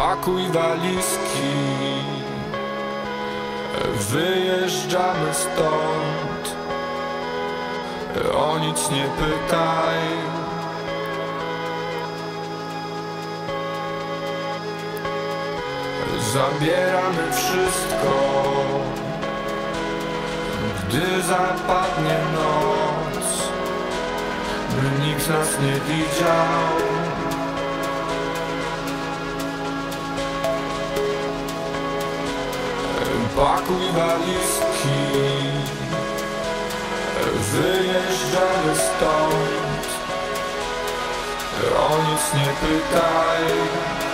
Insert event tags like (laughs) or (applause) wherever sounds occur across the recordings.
Pakuj walizki. Wyjeżdżamy stąd. O nic nie pytaj. Zabieramy wszystko Gdy zapadnie noc By nikt nas nie widział Pakuj walizki Wyjeżdżamy stąd. O nic nie pytaj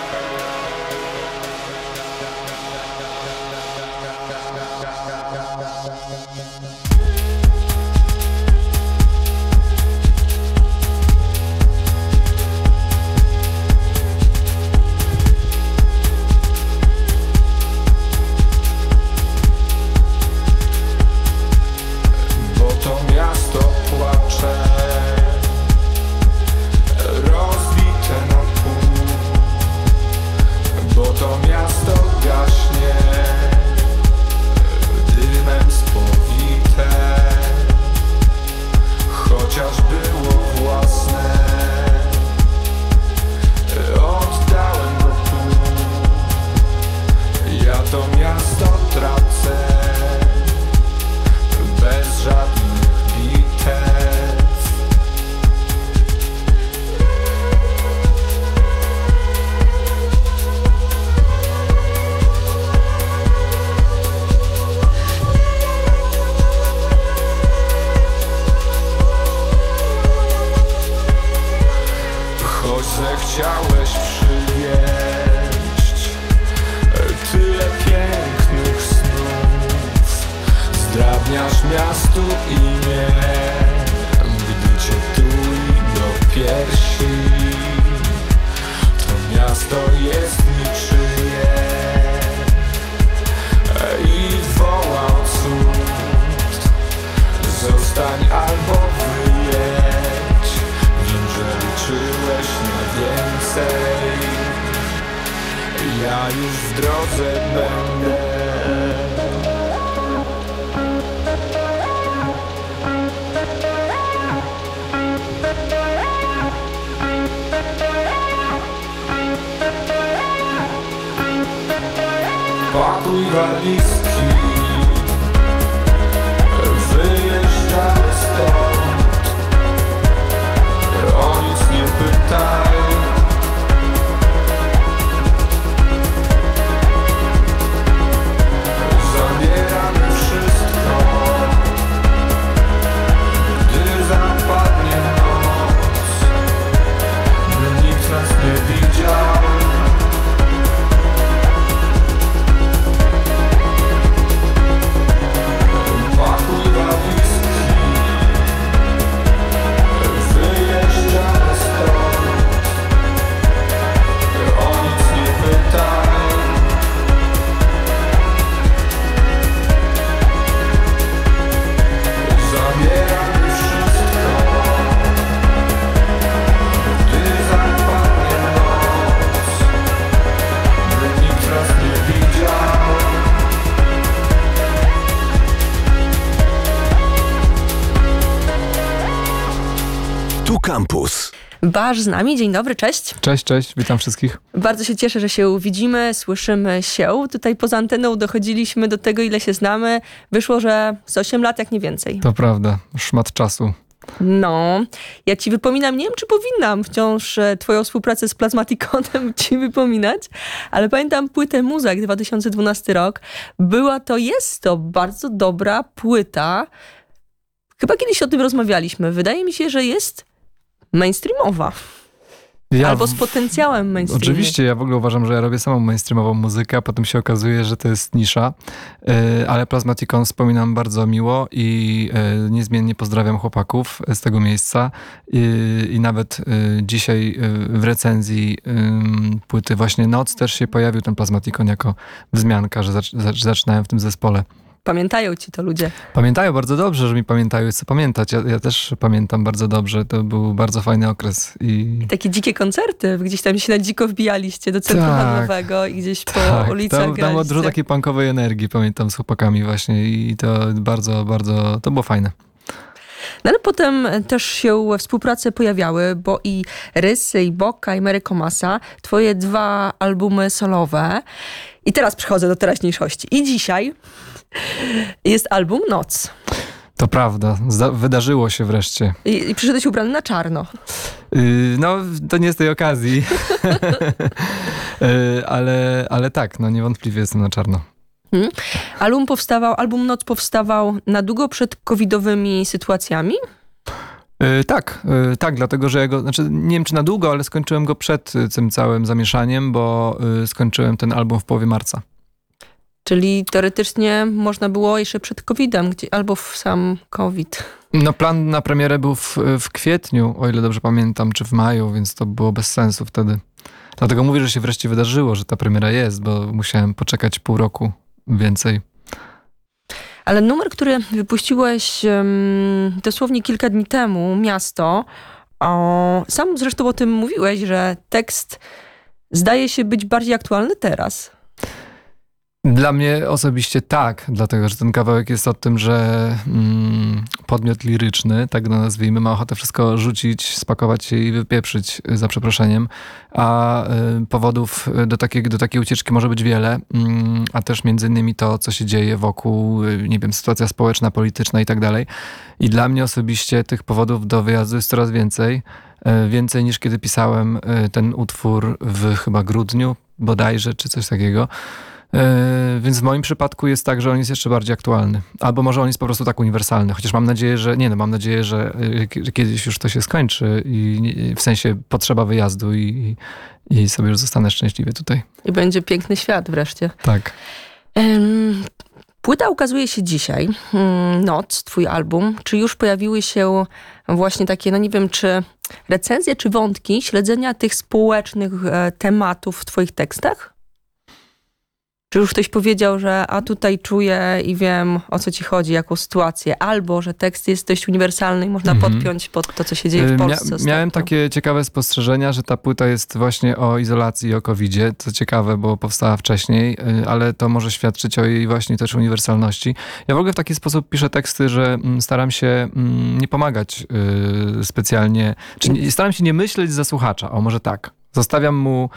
Zdrabniasz miastu imię. Gdy cię tuli do piersi. To miasto jest niczyje I wołał cud. Zostań albo wyjedź. Wiem, że liczyłeś na więcej. Ja już w drodze będę. pakuj walizki. Wyjeżdżamy stąd. O nic nie pytaj. Basz z nami. Dzień dobry, cześć. Cześć, cześć, witam wszystkich. Bardzo się cieszę, że się widzimy, słyszymy się. Tutaj poza anteną dochodziliśmy do tego, ile się znamy. Wyszło, że z 8 lat, jak nie więcej. To prawda, szmat czasu. No, ja ci wypominam, nie wiem czy powinnam wciąż e, twoją współpracę z Plazmaticonem (laughs) ci wypominać, ale pamiętam płytę Muzak 2012 rok. Była to, jest to bardzo dobra płyta. Chyba kiedyś o tym rozmawialiśmy. Wydaje mi się, że jest mainstreamowa. Ja Albo z potencjałem mainstreamu. Oczywiście, ja w ogóle uważam, że ja robię samą mainstreamową muzykę, a potem się okazuje, że to jest nisza. E, ale Plasmaticon wspominam bardzo miło i e, niezmiennie pozdrawiam chłopaków z tego miejsca. I, i nawet dzisiaj w recenzji płyty właśnie Noc też się pojawił ten Plasmaticon jako wzmianka, że zaczynałem w tym zespole. Pamiętają ci to ludzie. Pamiętają bardzo dobrze, że mi pamiętają, co pamiętać. Ja, ja też pamiętam bardzo dobrze. To był bardzo fajny okres. I Takie dzikie koncerty, gdzieś tam się na dziko wbijaliście do centrum Tak. handlowego i gdzieś po tak, ulicach tam, tam graliście. dużo takiej punkowej energii, pamiętam, z chłopakami właśnie. I to bardzo, bardzo, to było fajne. No ale potem też się współprace pojawiały, bo i Rysy, i Boka, i Mary Komasa, twoje dwa albumy solowe. I teraz przechodzę do teraźniejszości. I dzisiaj jest album Noc. To prawda, zda- wydarzyło się wreszcie. I, i przyszedłeś ubrany na czarno. Yy, no, to nie z tej okazji. Yy, (laughs) ale, ale tak, no niewątpliwie jestem na czarno. Album powstawał, album Noc powstawał na długo przed covidowymi sytuacjami. Yy, tak, yy, tak, dlatego że ja go, znaczy nie wiem czy na długo, ale skończyłem go przed y, tym całym zamieszaniem, bo yy, skończyłem ten album w połowie marca. Czyli teoretycznie można było jeszcze przed covidem, gdzie, albo w sam covid. No plan na premierę był w, w kwietniu, o ile dobrze pamiętam, czy w maju, więc to było bez sensu wtedy. Dlatego mówię, że się wreszcie wydarzyło, że ta premiera jest, bo musiałem poczekać pół roku więcej. Ale numer, który wypuściłeś em, dosłownie kilka dni temu, Miasto, o, sam zresztą o tym mówiłeś, że tekst zdaje się być bardziej aktualny teraz. Dla mnie osobiście tak, dlatego że ten kawałek jest o tym, że mm, podmiot liryczny, tak go nazwijmy, ma ochotę wszystko rzucić, spakować się i wypieprzyć y, za przeproszeniem, a y, powodów y, do takiej, do takiej ucieczki może być wiele, mm, a też między innymi to, co się dzieje wokół, y, nie wiem, sytuacja społeczna, polityczna i tak dalej. I dla mnie osobiście tych powodów do wyjazdu jest coraz więcej. y, Więcej niż kiedy pisałem y, ten utwór w chyba grudniu bodajże, czy coś takiego. Yy, więc w moim przypadku jest tak, że on jest jeszcze bardziej aktualny. Albo może on jest po prostu tak uniwersalny. Chociaż mam nadzieję, że nie, no mam nadzieję, że, że kiedyś już to się skończy i w sensie potrzeba wyjazdu i, i, sobie już zostanę szczęśliwy tutaj. I będzie piękny świat wreszcie. Tak. Em, Płyta ukazuje się dzisiaj, mm, Noc, twój album. Czy już pojawiły się właśnie takie, no nie wiem, czy recenzje, czy wątki śledzenia tych społecznych e, tematów w twoich tekstach? Czy już ktoś powiedział, że a tutaj czuję i wiem o co ci chodzi, jaką sytuację, albo że tekst jest dość uniwersalny i można Mhm. podpiąć pod to, co się dzieje w Yy, Polsce. Mia- miałem takie ciekawe spostrzeżenia, że ta płyta jest właśnie o izolacji i o COVID-zie. Co ciekawe, bo powstała wcześniej, yy, ale to może świadczyć o jej właśnie też uniwersalności. Ja w ogóle w taki sposób piszę teksty, że mm, staram się mm, nie pomagać yy, specjalnie, czy staram się nie myśleć za słuchacza, o może tak. Zostawiam mu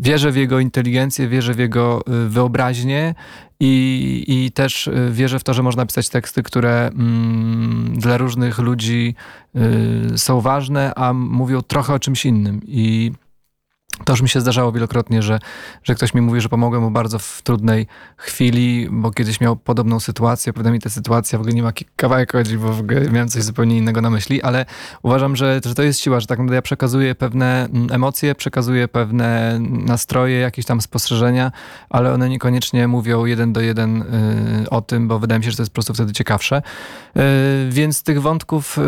wierzę w jego inteligencję, wierzę w jego yy, wyobraźnię i, i też yy, wierzę w to, że można pisać teksty, które mm, dla różnych ludzi y, są ważne, a mówią trochę o czymś innym. I to już mi się zdarzało wielokrotnie, że, że ktoś mi mówi, że pomogłem mu bardzo w trudnej chwili, bo kiedyś miał podobną sytuację. Pewnie mi ta sytuacja w ogóle nie ma kawałek chodzi, bo w ogóle miałem coś zupełnie innego na myśli, ale uważam, że, że to jest siła, że tak naprawdę ja przekazuję pewne mm, emocje, przekazuję pewne nastroje, jakieś tam spostrzeżenia, ale one niekoniecznie mówią jeden do jeden y, o tym, bo wydaje mi się, że to jest po prostu wtedy ciekawsze. Y, Więc tych wątków y,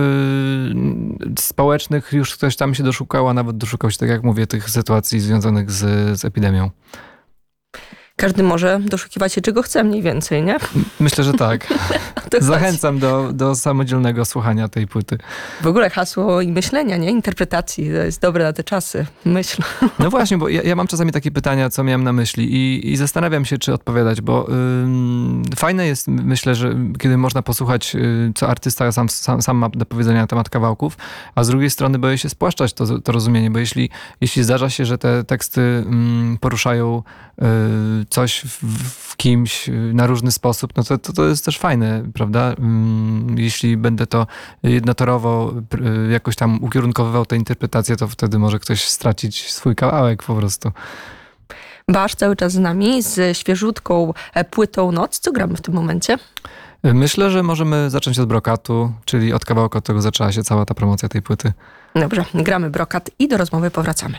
społecznych już ktoś tam się doszukał, a nawet doszukał się, tak jak mówię, tych sytuacji związanych z, z epidemią. Każdy może doszukiwać się czego chce mniej więcej, nie? Myślę, że tak. (laughs) Zachęcam do, do samodzielnego słuchania tej płyty. W ogóle hasło i myślenia, nie? Interpretacji. To jest dobre na te czasy. Myśl. No właśnie, bo ja, ja mam czasami takie pytania, co miałem na myśli i, i zastanawiam się, czy odpowiadać, bo ym, fajne jest, myślę, że kiedy można posłuchać, y, co artysta sam, sam, sam ma do powiedzenia na temat kawałków, a z drugiej strony boję się spłaszczać to, to rozumienie, bo jeśli, jeśli zdarza się, że te teksty ym, poruszają y, coś w, kimś y, na różny sposób, no to, to, to jest też fajne, prawda? Ym, Jeśli będę to jednotorowo y, jakoś tam ukierunkowywał tę interpretację, to wtedy może ktoś stracić swój kawałek po prostu. Basz cały czas z nami, z świeżutką e, płytą Noc. Co gramy w tym momencie? Myślę, że możemy zacząć od brokatu, czyli od kawałka, od którego zaczęła się cała ta promocja tej płyty. Dobrze, gramy brokat i do rozmowy powracamy.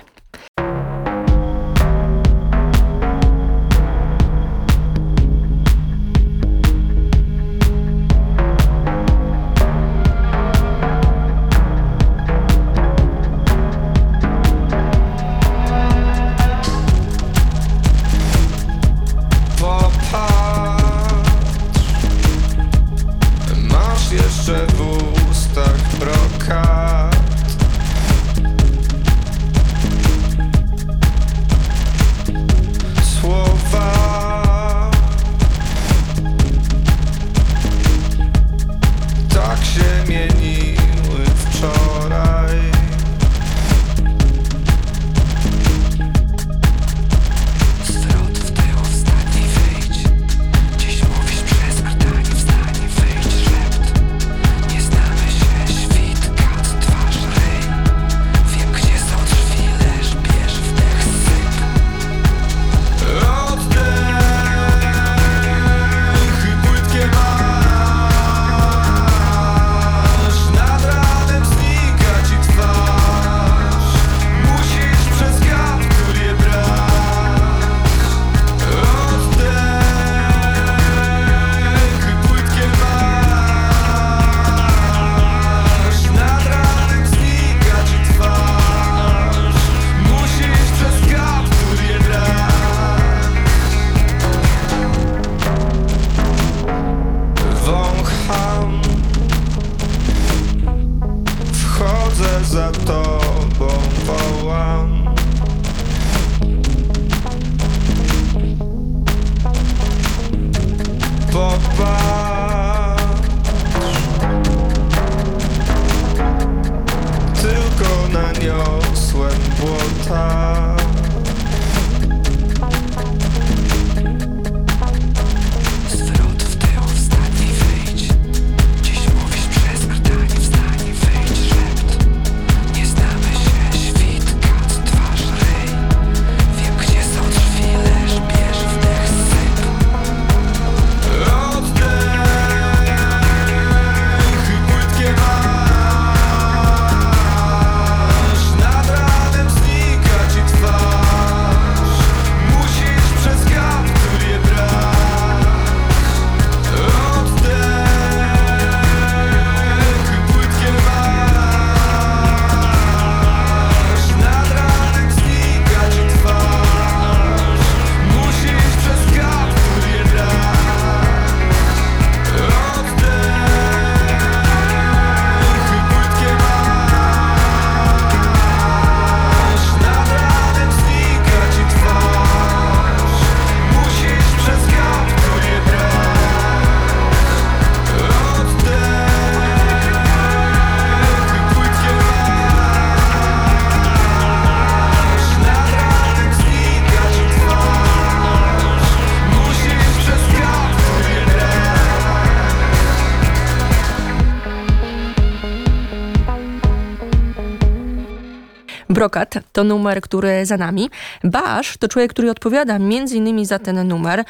Brokat to numer, który za nami. Basz to człowiek, który odpowiada między innymi za ten numer.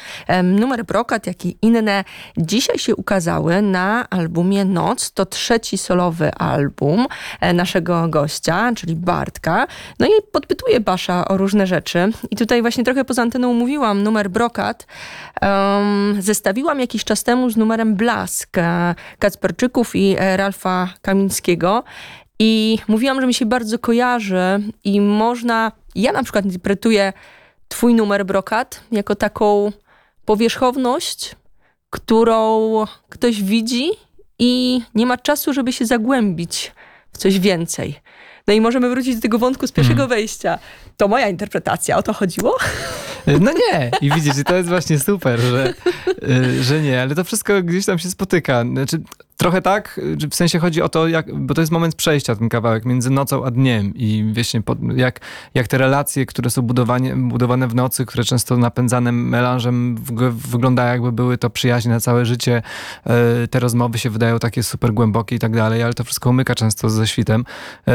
Numer Brokat, jak i inne dzisiaj się ukazały na albumie Noc. To trzeci solowy album e, naszego gościa, czyli Bartka. No i podpytuję Basza o różne rzeczy. I tutaj właśnie trochę poza anteną mówiłam, numer Brokat em, zestawiłam jakiś czas temu z numerem Blask e, Kacperczyków i e, Ralfa Kamińskiego. I mówiłam, że mi się bardzo kojarzy i można, ja na przykład interpretuję twój numer brokat jako taką powierzchowność, którą ktoś widzi i nie ma czasu, żeby się zagłębić w coś więcej. No i możemy wrócić do tego wątku z pierwszego wejścia. To moja interpretacja, o to chodziło? No nie. I widzisz, i to jest właśnie super, że, y, że nie, ale to wszystko gdzieś tam się spotyka. Znaczy, trochę tak, w sensie chodzi o to, jak, bo to jest moment przejścia, ten kawałek, między nocą a dniem i właśnie po, jak, jak te relacje, które są budowanie, budowane w nocy, które często napędzane melanżem w, wygląda jakby były to przyjaźnie na całe życie, y, te rozmowy się wydają takie super głębokie i tak dalej, ale to wszystko umyka często ze świtem. Y,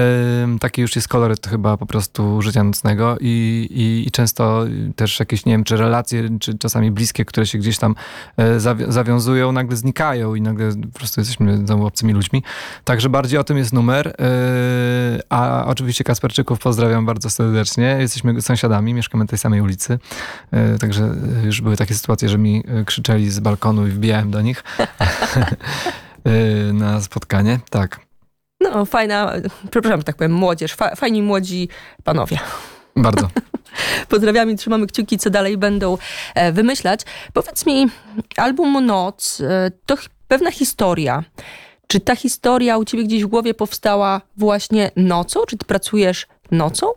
Taki już jest koloryt chyba po prostu życia nocnego i, i, i często też jakieś, nie wiem, czy relacje, czy czasami bliskie, które się gdzieś tam e, zawi- zawiązują, nagle znikają i nagle po prostu jesteśmy znowu obcymi ludźmi. Także bardziej o tym jest numer. E, A oczywiście Kasperczyków pozdrawiam bardzo serdecznie. Jesteśmy sąsiadami, mieszkamy na tej samej ulicy. E, Także już były takie sytuacje, że mi e, krzyczeli z balkonu i wbijałem do nich (laughs) na spotkanie. Tak, No, fajna, przepraszam, tak powiem, młodzież, fa, fajni młodzi panowie. bardzo. (laughs) Pozdrawiamy, trzymamy kciuki, co dalej będą e, wymyślać. Powiedz mi, album Noc e, to pewna historia. Czy ta historia u ciebie gdzieś w głowie powstała właśnie nocą? Czy ty pracujesz nocą?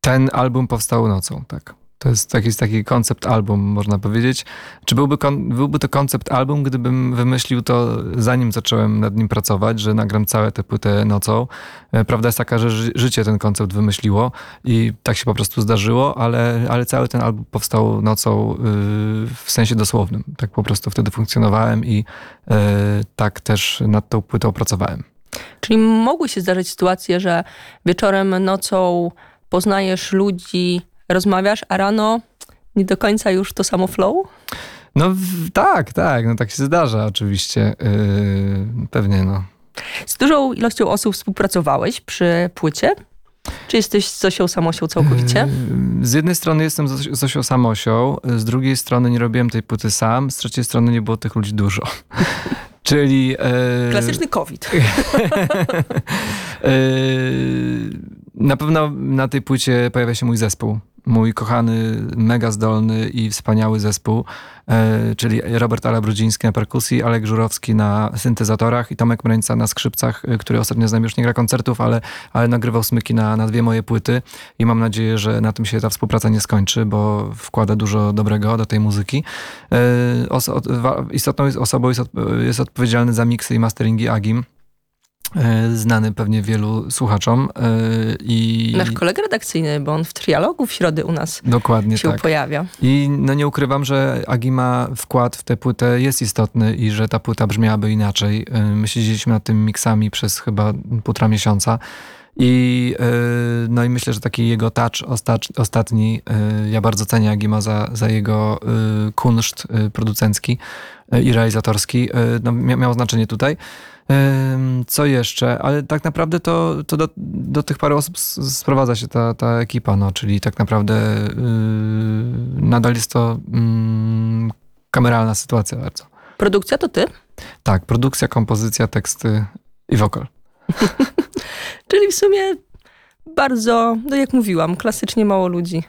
Ten album powstał nocą, tak. To jest taki, taki koncept album, można powiedzieć. Czy byłby, byłby to koncept album, gdybym wymyślił to zanim zacząłem nad nim pracować, że nagram całe tę płytę nocą? E, Prawda jest taka, że ży, życie ten koncept wymyśliło i tak się po prostu zdarzyło, ale, ale cały ten album powstał nocą yy, w sensie dosłownym. Tak po prostu wtedy funkcjonowałem i yy, tak też nad tą płytą pracowałem. Czyli mogły się zdarzyć sytuacje, że wieczorem, nocą poznajesz ludzi, rozmawiasz, a rano nie do końca już to samo flow? No tak, tak, no tak się zdarza oczywiście. Yy, pewnie no. Z dużą ilością osób współpracowałeś przy płycie? Czy jesteś z Zosią Samosią całkowicie? Yy, Z jednej strony jestem Zosią Samosią, z drugiej strony nie robiłem tej płyty sam, z trzeciej strony nie było tych ludzi dużo. (laughs) Czyli... yy, Klasyczny COVID. (laughs) Na pewno na tej płycie pojawia się mój zespół. Mój kochany, mega zdolny i wspaniały zespół, e, czyli Robert Alabrudziński na perkusji, Alek Żurowski na syntezatorach i Tomek Mreńca na skrzypcach, e, który ostatnio z nami już nie gra koncertów, ale, ale nagrywał smyki na, na dwie moje płyty i mam nadzieję, że na tym się ta współpraca nie skończy, bo wkłada dużo dobrego do tej muzyki. E, oso- istotną osobą jest, jest odpowiedzialny za miksy i masteringi Agim. E, Znany pewnie wielu słuchaczom. e, I Nasz kolega redakcyjny, bo on w trialogu w środę u nas Dokładnie się tak. pojawia. I no nie ukrywam, że Agima wkład w tę płytę jest istotny i że ta płyta brzmiałaby inaczej. Y, My siedzieliśmy nad tymi miksami przez chyba półtora miesiąca. I, no i myślę, że taki jego touch ostatni, ja bardzo cenię Agima za, za jego kunszt producencki i realizatorski. No, mia- miał znaczenie tutaj. Co jeszcze? Ale tak naprawdę to, to do, do tych paru osób sprowadza się ta, ta ekipa, no, czyli tak naprawdę yy, nadal jest to mm, kameralna sytuacja bardzo. Produkcja to ty? Tak, produkcja, kompozycja, teksty i wokal. (laughs) Czyli w sumie bardzo, no jak mówiłam, klasycznie mało ludzi.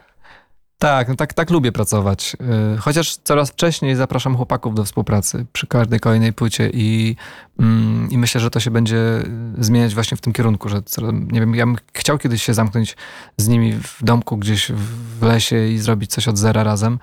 Tak, no tak, tak lubię pracować. Yy, Chociaż coraz wcześniej zapraszam chłopaków do współpracy przy każdej kolejnej płycie i, mm, i myślę, że to się będzie zmieniać właśnie w tym kierunku, że nie wiem, ja bym chciał kiedyś się zamknąć z nimi w domku gdzieś w lesie i zrobić coś od zera razem.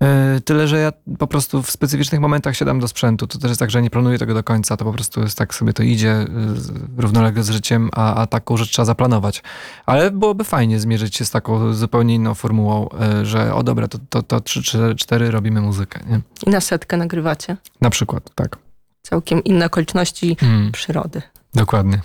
Yy, Tyle, że ja po prostu w specyficznych momentach siadam do sprzętu. To też jest tak, że nie planuję tego do końca. To po prostu jest tak sobie to idzie z- równolegle z życiem, a, a taką rzecz trzeba zaplanować. Ale byłoby fajnie zmierzyć się z taką zupełnie inną formułą, yy, że o dobra, to, to, to 3 czy 4 robimy muzykę. Nie? I na setkę nagrywacie. Na przykład, tak. Całkiem inne okoliczności Mm. przyrody. Dokładnie.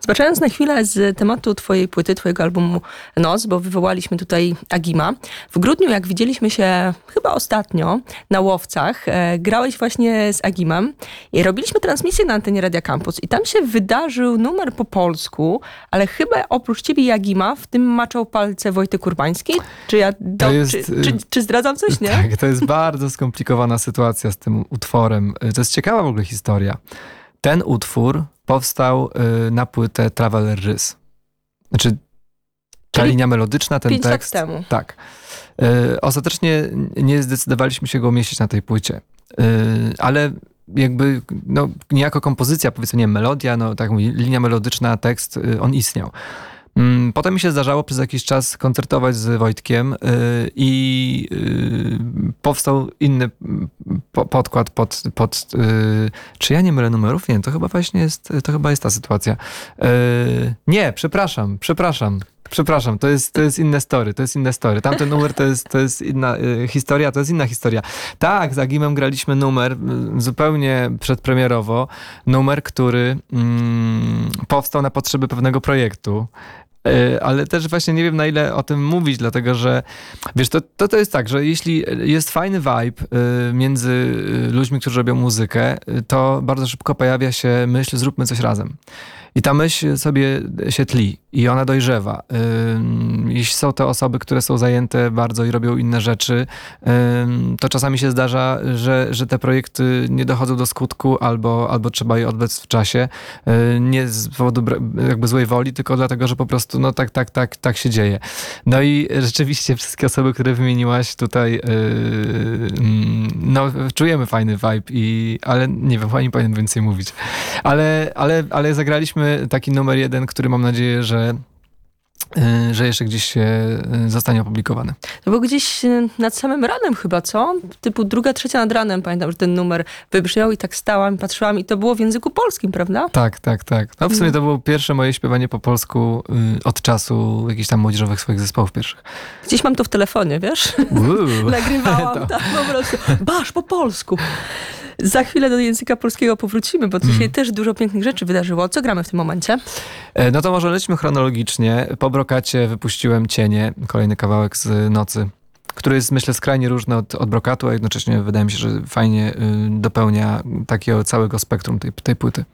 Zbaczając na chwilę z tematu twojej płyty, twojego albumu Noc, bo wywołaliśmy tutaj Agima. W grudniu, jak widzieliśmy się chyba ostatnio na Łowcach, e, grałeś właśnie z Agimem i robiliśmy transmisję na antenie Radia Campus i tam się wydarzył numer po polsku, ale chyba oprócz ciebie i Agima w tym maczał palce Wojtek Urbański? Czy ja do, jest, czy, czy, czy zdradzam coś, nie? Tak, to jest bardzo skomplikowana sytuacja z tym utworem. To jest ciekawa w ogóle historia. Ten utwór powstał y, na płytę Traveler Rys. Znaczy, ta Czyli linia melodyczna, ten pięć lat tekst. temu. Tak. Y, Ostatecznie nie zdecydowaliśmy się go umieścić na tej płycie. Y, Ale jakby, no, niejako kompozycja, powiedzmy, nie melodia, no tak mówię, linia melodyczna, tekst, on istniał. Mm, Potem mi się zdarzało przez jakiś czas koncertować z Wojtkiem y, i y, powstał inny mm, po- podkład pod, pod y, czy ja nie mylę numerów? Nie, to chyba właśnie jest, to chyba jest ta sytuacja. Nie, przepraszam, przepraszam. Przepraszam, to jest, to jest inne story, to jest inne story. Tamten numer to jest, to jest inna y, historia, to jest inna historia. Tak, z Agimem graliśmy numer y, zupełnie przedpremierowo, numer, który mm, powstał na potrzeby pewnego projektu. Y, Ale też właśnie nie wiem, na ile o tym mówić, dlatego że wiesz, to, to, to jest tak, że jeśli jest fajny vibe y, między y, ludźmi, którzy robią muzykę, y, to bardzo szybko pojawia się myśl, zróbmy coś razem. I ta myśl sobie się tli i ona dojrzewa. Jeśli są to osoby, które są zajęte bardzo i robią inne rzeczy, to czasami się zdarza, że, że te projekty nie dochodzą do skutku albo, albo trzeba je odwlec w czasie. Nie z powodu jakby złej woli, tylko dlatego, że po prostu no tak, tak, tak, tak się dzieje. No i rzeczywiście wszystkie osoby, które wymieniłaś tutaj, yy, no czujemy fajny vibe, i, ale nie wiem, chyba nie powinien więcej mówić. Ale, ale, ale zagraliśmy taki numer jeden, który mam nadzieję, że, y, że jeszcze gdzieś się y, zostanie opublikowany. To było gdzieś y, nad samym ranem chyba, co? Typu druga, trzecia nad ranem, pamiętam, że ten numer wybrzmiał i tak stałam, patrzyłam i to było w języku polskim, prawda? Tak, tak, tak. No w sumie to było pierwsze moje śpiewanie po polsku y, od czasu jakichś tam młodzieżowych swoich zespołów pierwszych. Gdzieś mam to w telefonie, wiesz? (laughs) Nagrywałam (laughs) To- tak po prostu. Basz po polsku. Za chwilę do języka polskiego powrócimy, bo dzisiaj Mhm. też dużo pięknych rzeczy wydarzyło. Co gramy w tym momencie? E, No to może lećmy chronologicznie. Po brokacie wypuściłem Cienie, kolejny kawałek z nocy, który jest myślę skrajnie różny od, od brokatu, a jednocześnie wydaje mi się, że fajnie y, dopełnia takiego całego spektrum tej, tej płyty.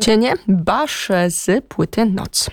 Cienie, Basz z płyty Noc.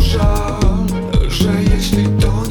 Żal, że jeśli to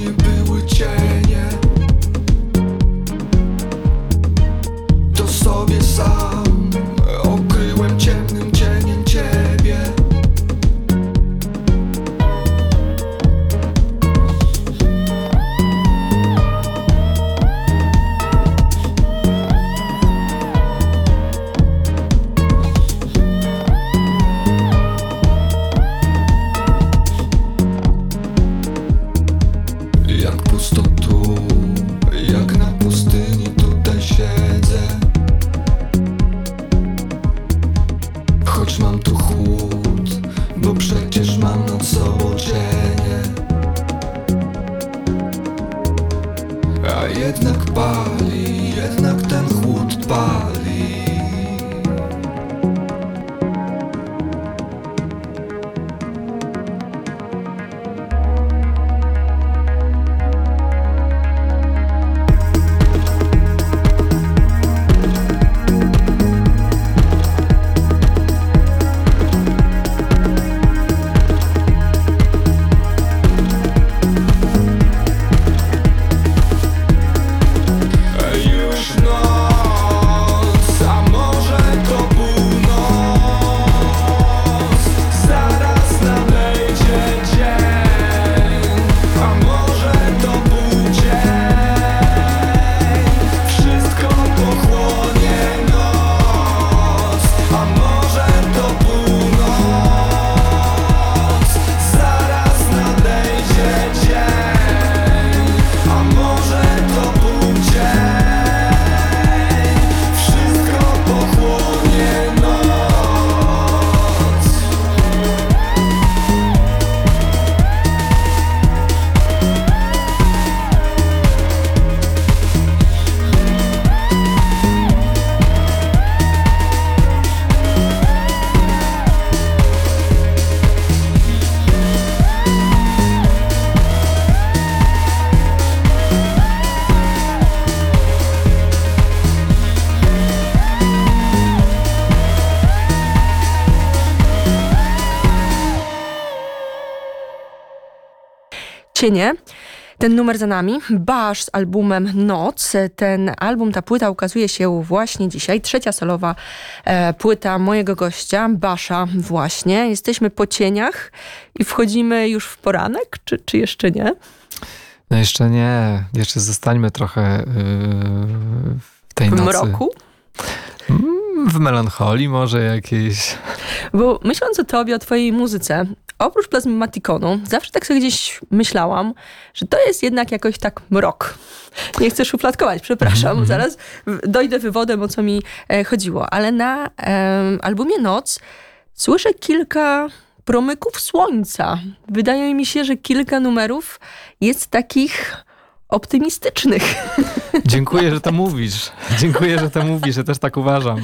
Cienie. Ten numer za nami, Basz z albumem Noc. Ten album, ta płyta ukazuje się właśnie dzisiaj. Trzecia solowa e, płyta mojego gościa, Basza właśnie. Jesteśmy po cieniach i wchodzimy już w poranek, czy, czy jeszcze nie? No jeszcze nie, jeszcze zostańmy trochę yy, w tej W nocy. mroku? Mm, W melancholii może jakiejś. Bo myśląc o tobie, o twojej muzyce, oprócz plazmatikonu, zawsze tak sobie gdzieś myślałam, że to jest jednak jakoś tak mrok. Nie chcę szufladkować, przepraszam, zaraz w- dojdę wywodem, o co mi e, chodziło. Ale na albumie Noc słyszę kilka promyków słońca. Wydaje mi się, że kilka numerów jest takich optymistycznych. (laughs) Dziękuję, że to mówisz. Dziękuję, że to mówisz. Ja też tak uważam.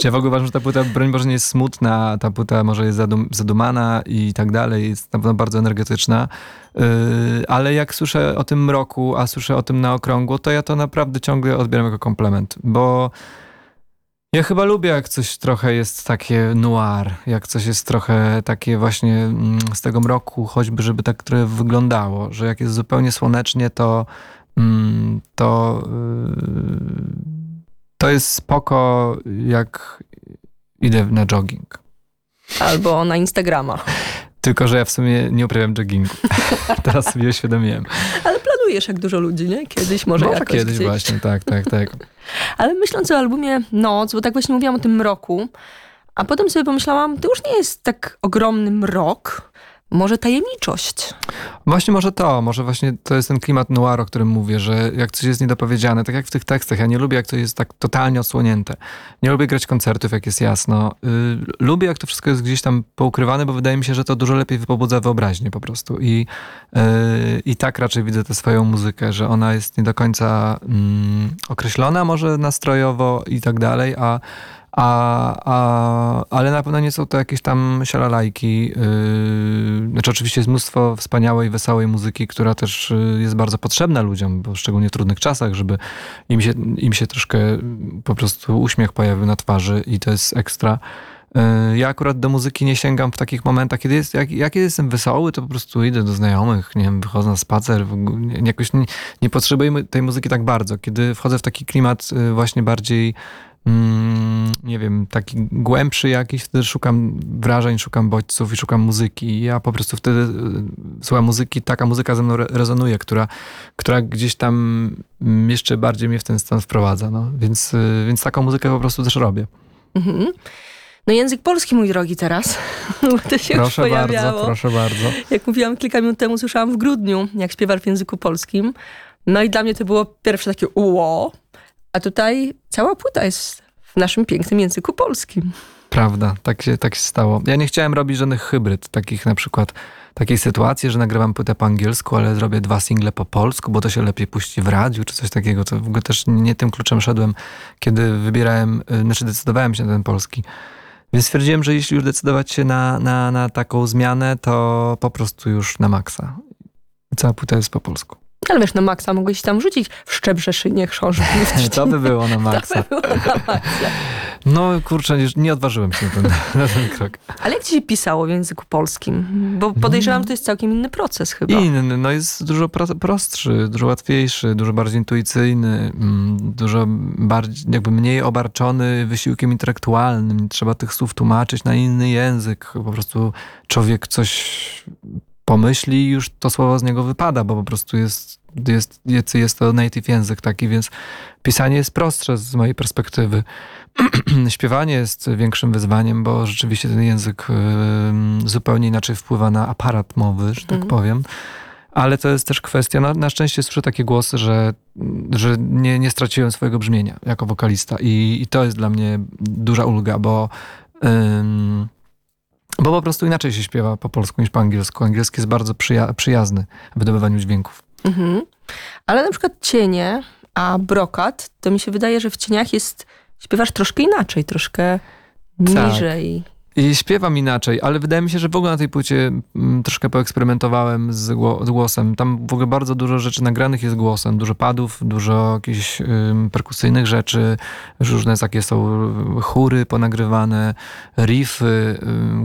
Czy ja w ogóle uważam, że ta płyta, broń Boże, nie jest smutna, ta płyta może jest zadum zadumana i tak dalej, jest na pewno bardzo energetyczna, yy, ale jak słyszę o tym mroku, a słyszę o tym na okrągło, to ja to naprawdę ciągle odbieram jako komplement, bo ja chyba lubię, jak coś trochę jest takie noir, jak coś jest trochę takie właśnie mm, z tego mroku, choćby żeby tak trochę wyglądało, że jak jest zupełnie słonecznie, to to yy, to jest spoko, jak idę na jogging. Albo na Instagrama. Tylko, że ja w sumie nie uprawiam joggingu. (laughs) Teraz sobie uświadomiłem. Ale planujesz jak dużo ludzi, nie? Kiedyś może, Może jakoś kiedyś gdzieś. właśnie, tak, tak, tak. (laughs) Ale myśląc o albumie Noc, bo tak właśnie mówiłam o tym mroku, a potem sobie pomyślałam, to już nie jest tak ogromny mrok, może tajemniczość. Właśnie może to, może właśnie to jest ten klimat noir, o którym mówię, że jak coś jest niedopowiedziane, tak jak w tych tekstach, ja nie lubię jak to jest tak totalnie odsłonięte. Nie lubię grać koncertów, jak jest jasno. Y, lubię jak to wszystko jest gdzieś tam poukrywane, bo wydaje mi się, że to dużo lepiej pobudza wyobraźnię po prostu. I, y, i tak raczej widzę tę swoją muzykę, że ona jest nie do końca mm, określona może nastrojowo i tak dalej, a a, a, ale na pewno nie są to jakieś tam sialalajki. Yy, znaczy oczywiście jest mnóstwo wspaniałej, wesołej muzyki, która też yy, jest bardzo potrzebna ludziom, bo szczególnie w trudnych czasach, żeby im się, im się troszkę po prostu uśmiech pojawił na twarzy i to jest ekstra. Yy, Ja akurat do muzyki nie sięgam w takich momentach, kiedy jest, jak, jak jestem wesoły, to po prostu idę do znajomych, nie wiem, wychodzę na spacer, jakoś nie, nie potrzebuję tej muzyki tak bardzo. Kiedy wchodzę w taki klimat yy, właśnie bardziej mm, nie wiem, taki głębszy jakiś, wtedy szukam wrażeń, szukam bodźców i szukam muzyki. I ja po prostu wtedy y, słucham muzyki, taka muzyka ze mną re- rezonuje, która, która gdzieś tam jeszcze bardziej mnie w ten stan wprowadza. No. Więc, y, więc taką muzykę po prostu też robię. Mhm. No język polski, mój drogi, teraz. (laughs) To się już Proszę pojawiało. bardzo, proszę bardzo. Jak mówiłam kilka minut temu, słyszałam w grudniu, jak śpiewasz w języku polskim. No i dla mnie to było pierwsze takie uło. A tutaj cała płyta jest w naszym pięknym języku polskim. Prawda, tak się, tak się stało. Ja nie chciałem robić żadnych hybryd, takich na przykład takiej sytuacji, że nagrywam płytę po angielsku, ale zrobię dwa single po polsku, bo to się lepiej puści w radiu, czy coś takiego. To w ogóle też nie tym kluczem szedłem, kiedy wybierałem, y, znaczy decydowałem się na ten polski. Więc stwierdziłem, że jeśli już decydować się na, na, na taką zmianę, to po prostu już na maksa. Cała płyta jest po polsku. Ale wiesz, na maksa mogłeś tam rzucić w Szczebrzeszynie chrząszcz. (laughs) To by było na maksa. To by było na maksa. No kurczę, nie, nie odważyłem się na ten, (laughs) na ten krok. Ale jak ci się pisało w języku polskim? Bo podejrzewam, że to jest całkiem inny proces chyba. Inny, no jest dużo pro, prostszy, dużo łatwiejszy, dużo bardziej intuicyjny, mm, dużo bardziej, jakby mniej obarczony wysiłkiem intelektualnym. Trzeba tych słów tłumaczyć na inny język. Po prostu człowiek coś pomyśli już to słowo z niego wypada, bo po prostu jest, jest, jest, jest to native język taki, więc pisanie jest prostsze z mojej perspektywy. (clears throat) Śpiewanie jest większym wyzwaniem, bo rzeczywiście ten język zupełnie inaczej wpływa na aparat mowy, że tak Mhm. powiem. Ale to jest też kwestia, na, na szczęście słyszę takie głosy, że, że nie, nie straciłem swojego brzmienia jako wokalista i, i to jest dla mnie duża ulga, bo, ym, bo po prostu inaczej się śpiewa po polsku niż po angielsku. Angielski jest bardzo przyja- przyjazny w wydobywaniu dźwięków. Mhm. Ale na przykład cienie, a brokat, to mi się wydaje, że w cieniach jest, śpiewasz troszkę inaczej, troszkę Tak. niżej. I śpiewam inaczej, ale wydaje mi się, że w ogóle na tej płycie mm, troszkę poeksperymentowałem z, z głosem. Tam w ogóle bardzo dużo rzeczy nagranych jest głosem. Dużo padów, dużo jakichś perkusyjnych rzeczy, różne takie są chóry ponagrywane, riffy,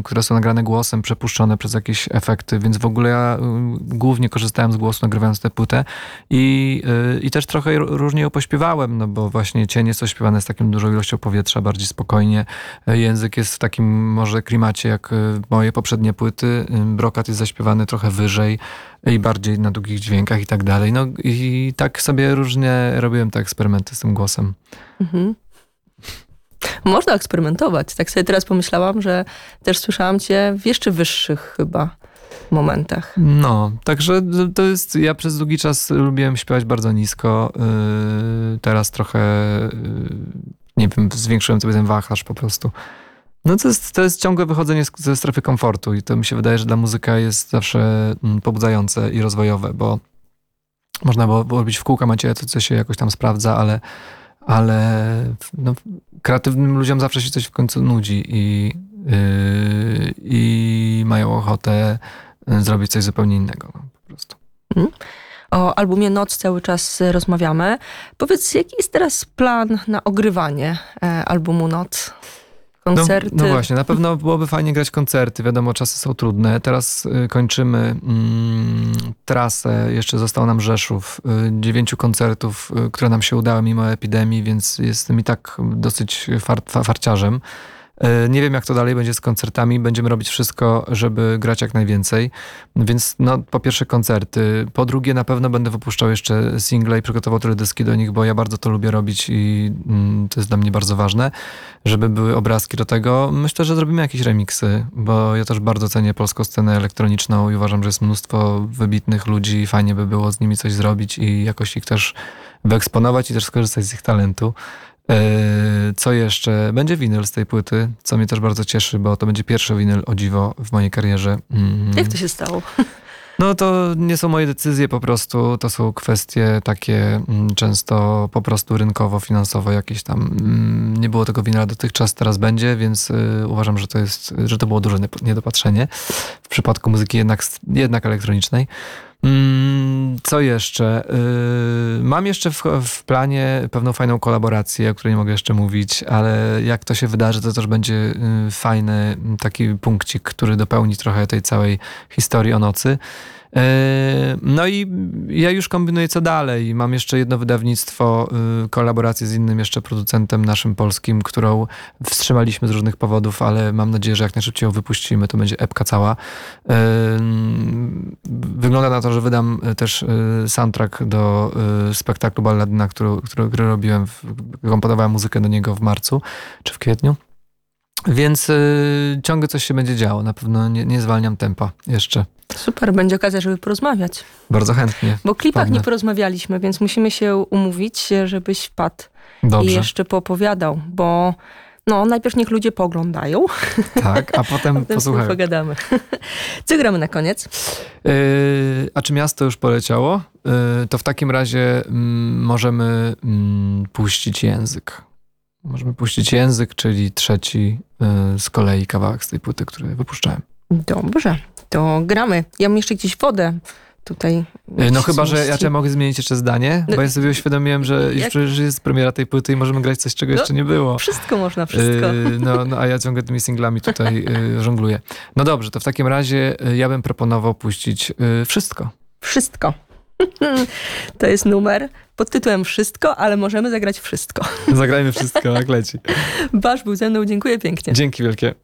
które są nagrane głosem, przepuszczone przez jakieś efekty, więc w ogóle ja ym, głównie korzystałem z głosu nagrywając tę płytę i, y, i też trochę różnie ją pośpiewałem, no bo właśnie cienie są śpiewane z taką dużą ilością powietrza, bardziej spokojnie. Y, Język jest w takim może klimacie jak y, moje poprzednie płyty. Brokat jest zaśpiewany trochę wyżej i bardziej na długich dźwiękach i tak dalej. No i tak sobie różnie robiłem te eksperymenty z tym głosem. Mhm. Można eksperymentować. Tak sobie teraz pomyślałam, że też słyszałam cię w jeszcze wyższych chyba momentach. No, także to jest, ja przez długi czas lubiłem śpiewać bardzo nisko. Yy, teraz trochę, yy, nie wiem, zwiększyłem sobie ten wachlarz po prostu. No to jest, to jest ciągłe wychodzenie ze strefy komfortu i to mi się wydaje, że dla muzyka jest zawsze mm, pobudzające i rozwojowe, bo można było robić w kółka Macieja to, co się jakoś tam sprawdza, ale, ale no, kreatywnym ludziom zawsze się coś w końcu nudzi i, yy, i mają ochotę y, zrobić coś zupełnie innego no, po prostu. O albumie Noc cały czas rozmawiamy. Powiedz, jaki jest teraz plan na ogrywanie e, albumu Noc? Koncerty? No, no właśnie, na pewno byłoby fajnie grać koncerty. Wiadomo, czasy są trudne. Teraz y, kończymy mm, trasę. Jeszcze został nam Rzeszów. Y, dziewięciu koncertów, y, które nam się udały mimo epidemii, więc jestem i tak dosyć far, fa, farciarzem. Y, Nie wiem, jak to dalej będzie z koncertami. Będziemy robić wszystko, żeby grać jak najwięcej. Więc no, po pierwsze koncerty. Po drugie, na pewno będę wypuszczał jeszcze single i przygotował teledyski do nich, bo ja bardzo to lubię robić i mm, to jest dla mnie bardzo ważne żeby były obrazki do tego. Myślę, że zrobimy jakieś remiksy, bo ja też bardzo cenię polską scenę elektroniczną i uważam, że jest mnóstwo wybitnych ludzi i fajnie by było z nimi coś zrobić i jakoś ich też wyeksponować i też skorzystać z ich talentu. Co jeszcze? Będzie winyl z tej płyty, co mnie też bardzo cieszy, bo to będzie pierwszy winyl o dziwo w mojej karierze. Mm. Jak to się stało? (laughs) No to nie są moje decyzje po prostu, to są kwestie takie mm, często po prostu rynkowo-finansowo jakieś tam. mm, Nie było tego wina dotychczas, teraz będzie, więc y, uważam, że to jest, że to było duże niedopatrzenie w przypadku muzyki jednak, jednak elektronicznej. Mm, Co jeszcze? Y, Mam jeszcze w, w planie pewną fajną kolaborację, o której nie mogę jeszcze mówić, ale jak to się wydarzy, to też będzie y, fajny taki punkcik, który dopełni trochę tej całej historii o nocy. Y, No i ja już kombinuję co dalej. Mam jeszcze jedno wydawnictwo, y, kolaborację z innym jeszcze producentem naszym polskim, którą wstrzymaliśmy z różnych powodów, ale mam nadzieję, że jak najszybciej ją wypuścimy, to będzie epka cała. Y, Wygląda na to, że wydam y, też soundtrack do spektaklu Balladyna, który, który, który robiłem, komponowałem muzykę do niego w marcu czy w kwietniu. Więc y, ciągle coś się będzie działo. Na pewno nie, nie zwalniam tempa jeszcze. Super, będzie okazja, żeby porozmawiać. Bardzo chętnie. Bo o klipach nie porozmawialiśmy, więc musimy się umówić, żebyś wpadł Dobrze. i jeszcze poopowiadał, bo no, najpierw niech ludzie poglądają, Tak, a potem (laughs) potem sobie posłuchaj. pogadamy. (laughs) Co gramy na koniec? Yy, a czy miasto już poleciało? Yy, to w takim razie mm, możemy mm, puścić język. Możemy puścić język, czyli trzeci yy, z kolei kawałek z tej płyty, który wypuszczałem. Dobrze, to gramy. Ja mam jeszcze gdzieś wodę tutaj. Yy, No chyba, że ja cię mogę zmienić jeszcze zdanie, No, bo ja sobie uświadomiłem, że już jak- przecież jest premiera tej płyty i możemy grać coś, czego No, jeszcze nie było. Wszystko można, wszystko. Yy, no, no, a ja ciągle tymi singlami tutaj yy, żongluję. No dobrze, to w takim razie ja bym proponował puścić yy, wszystko. Wszystko. (laughs) To jest numer pod tytułem Wszystko, ale możemy zagrać wszystko. (laughs) Zagrajmy wszystko, jak leci. Basz był ze mną, dziękuję pięknie. Dzięki wielkie.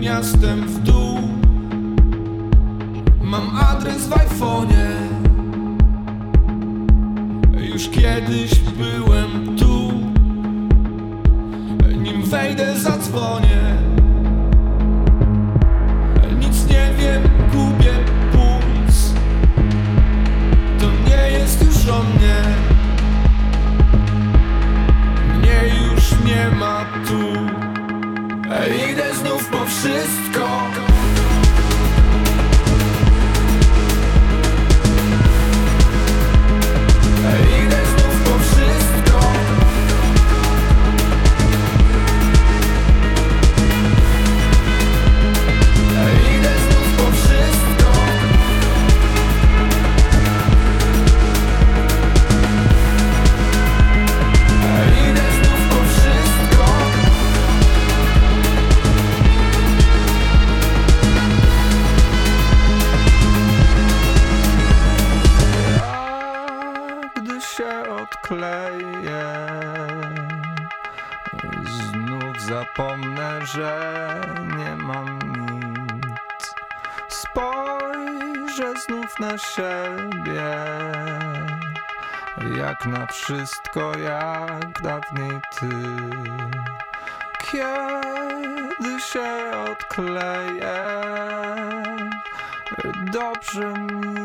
Miastem w dół. Mam adres w iPhone'ie. Już kiedyś byłem tu. Nim wejdę zadzwonię znów się odkleję. Znów zapomnę, że nie mam nic. Spojrzę znów na siebie. Jak na wszystko, jak dawniej ty. Kiedy się odkleję Dobrze mi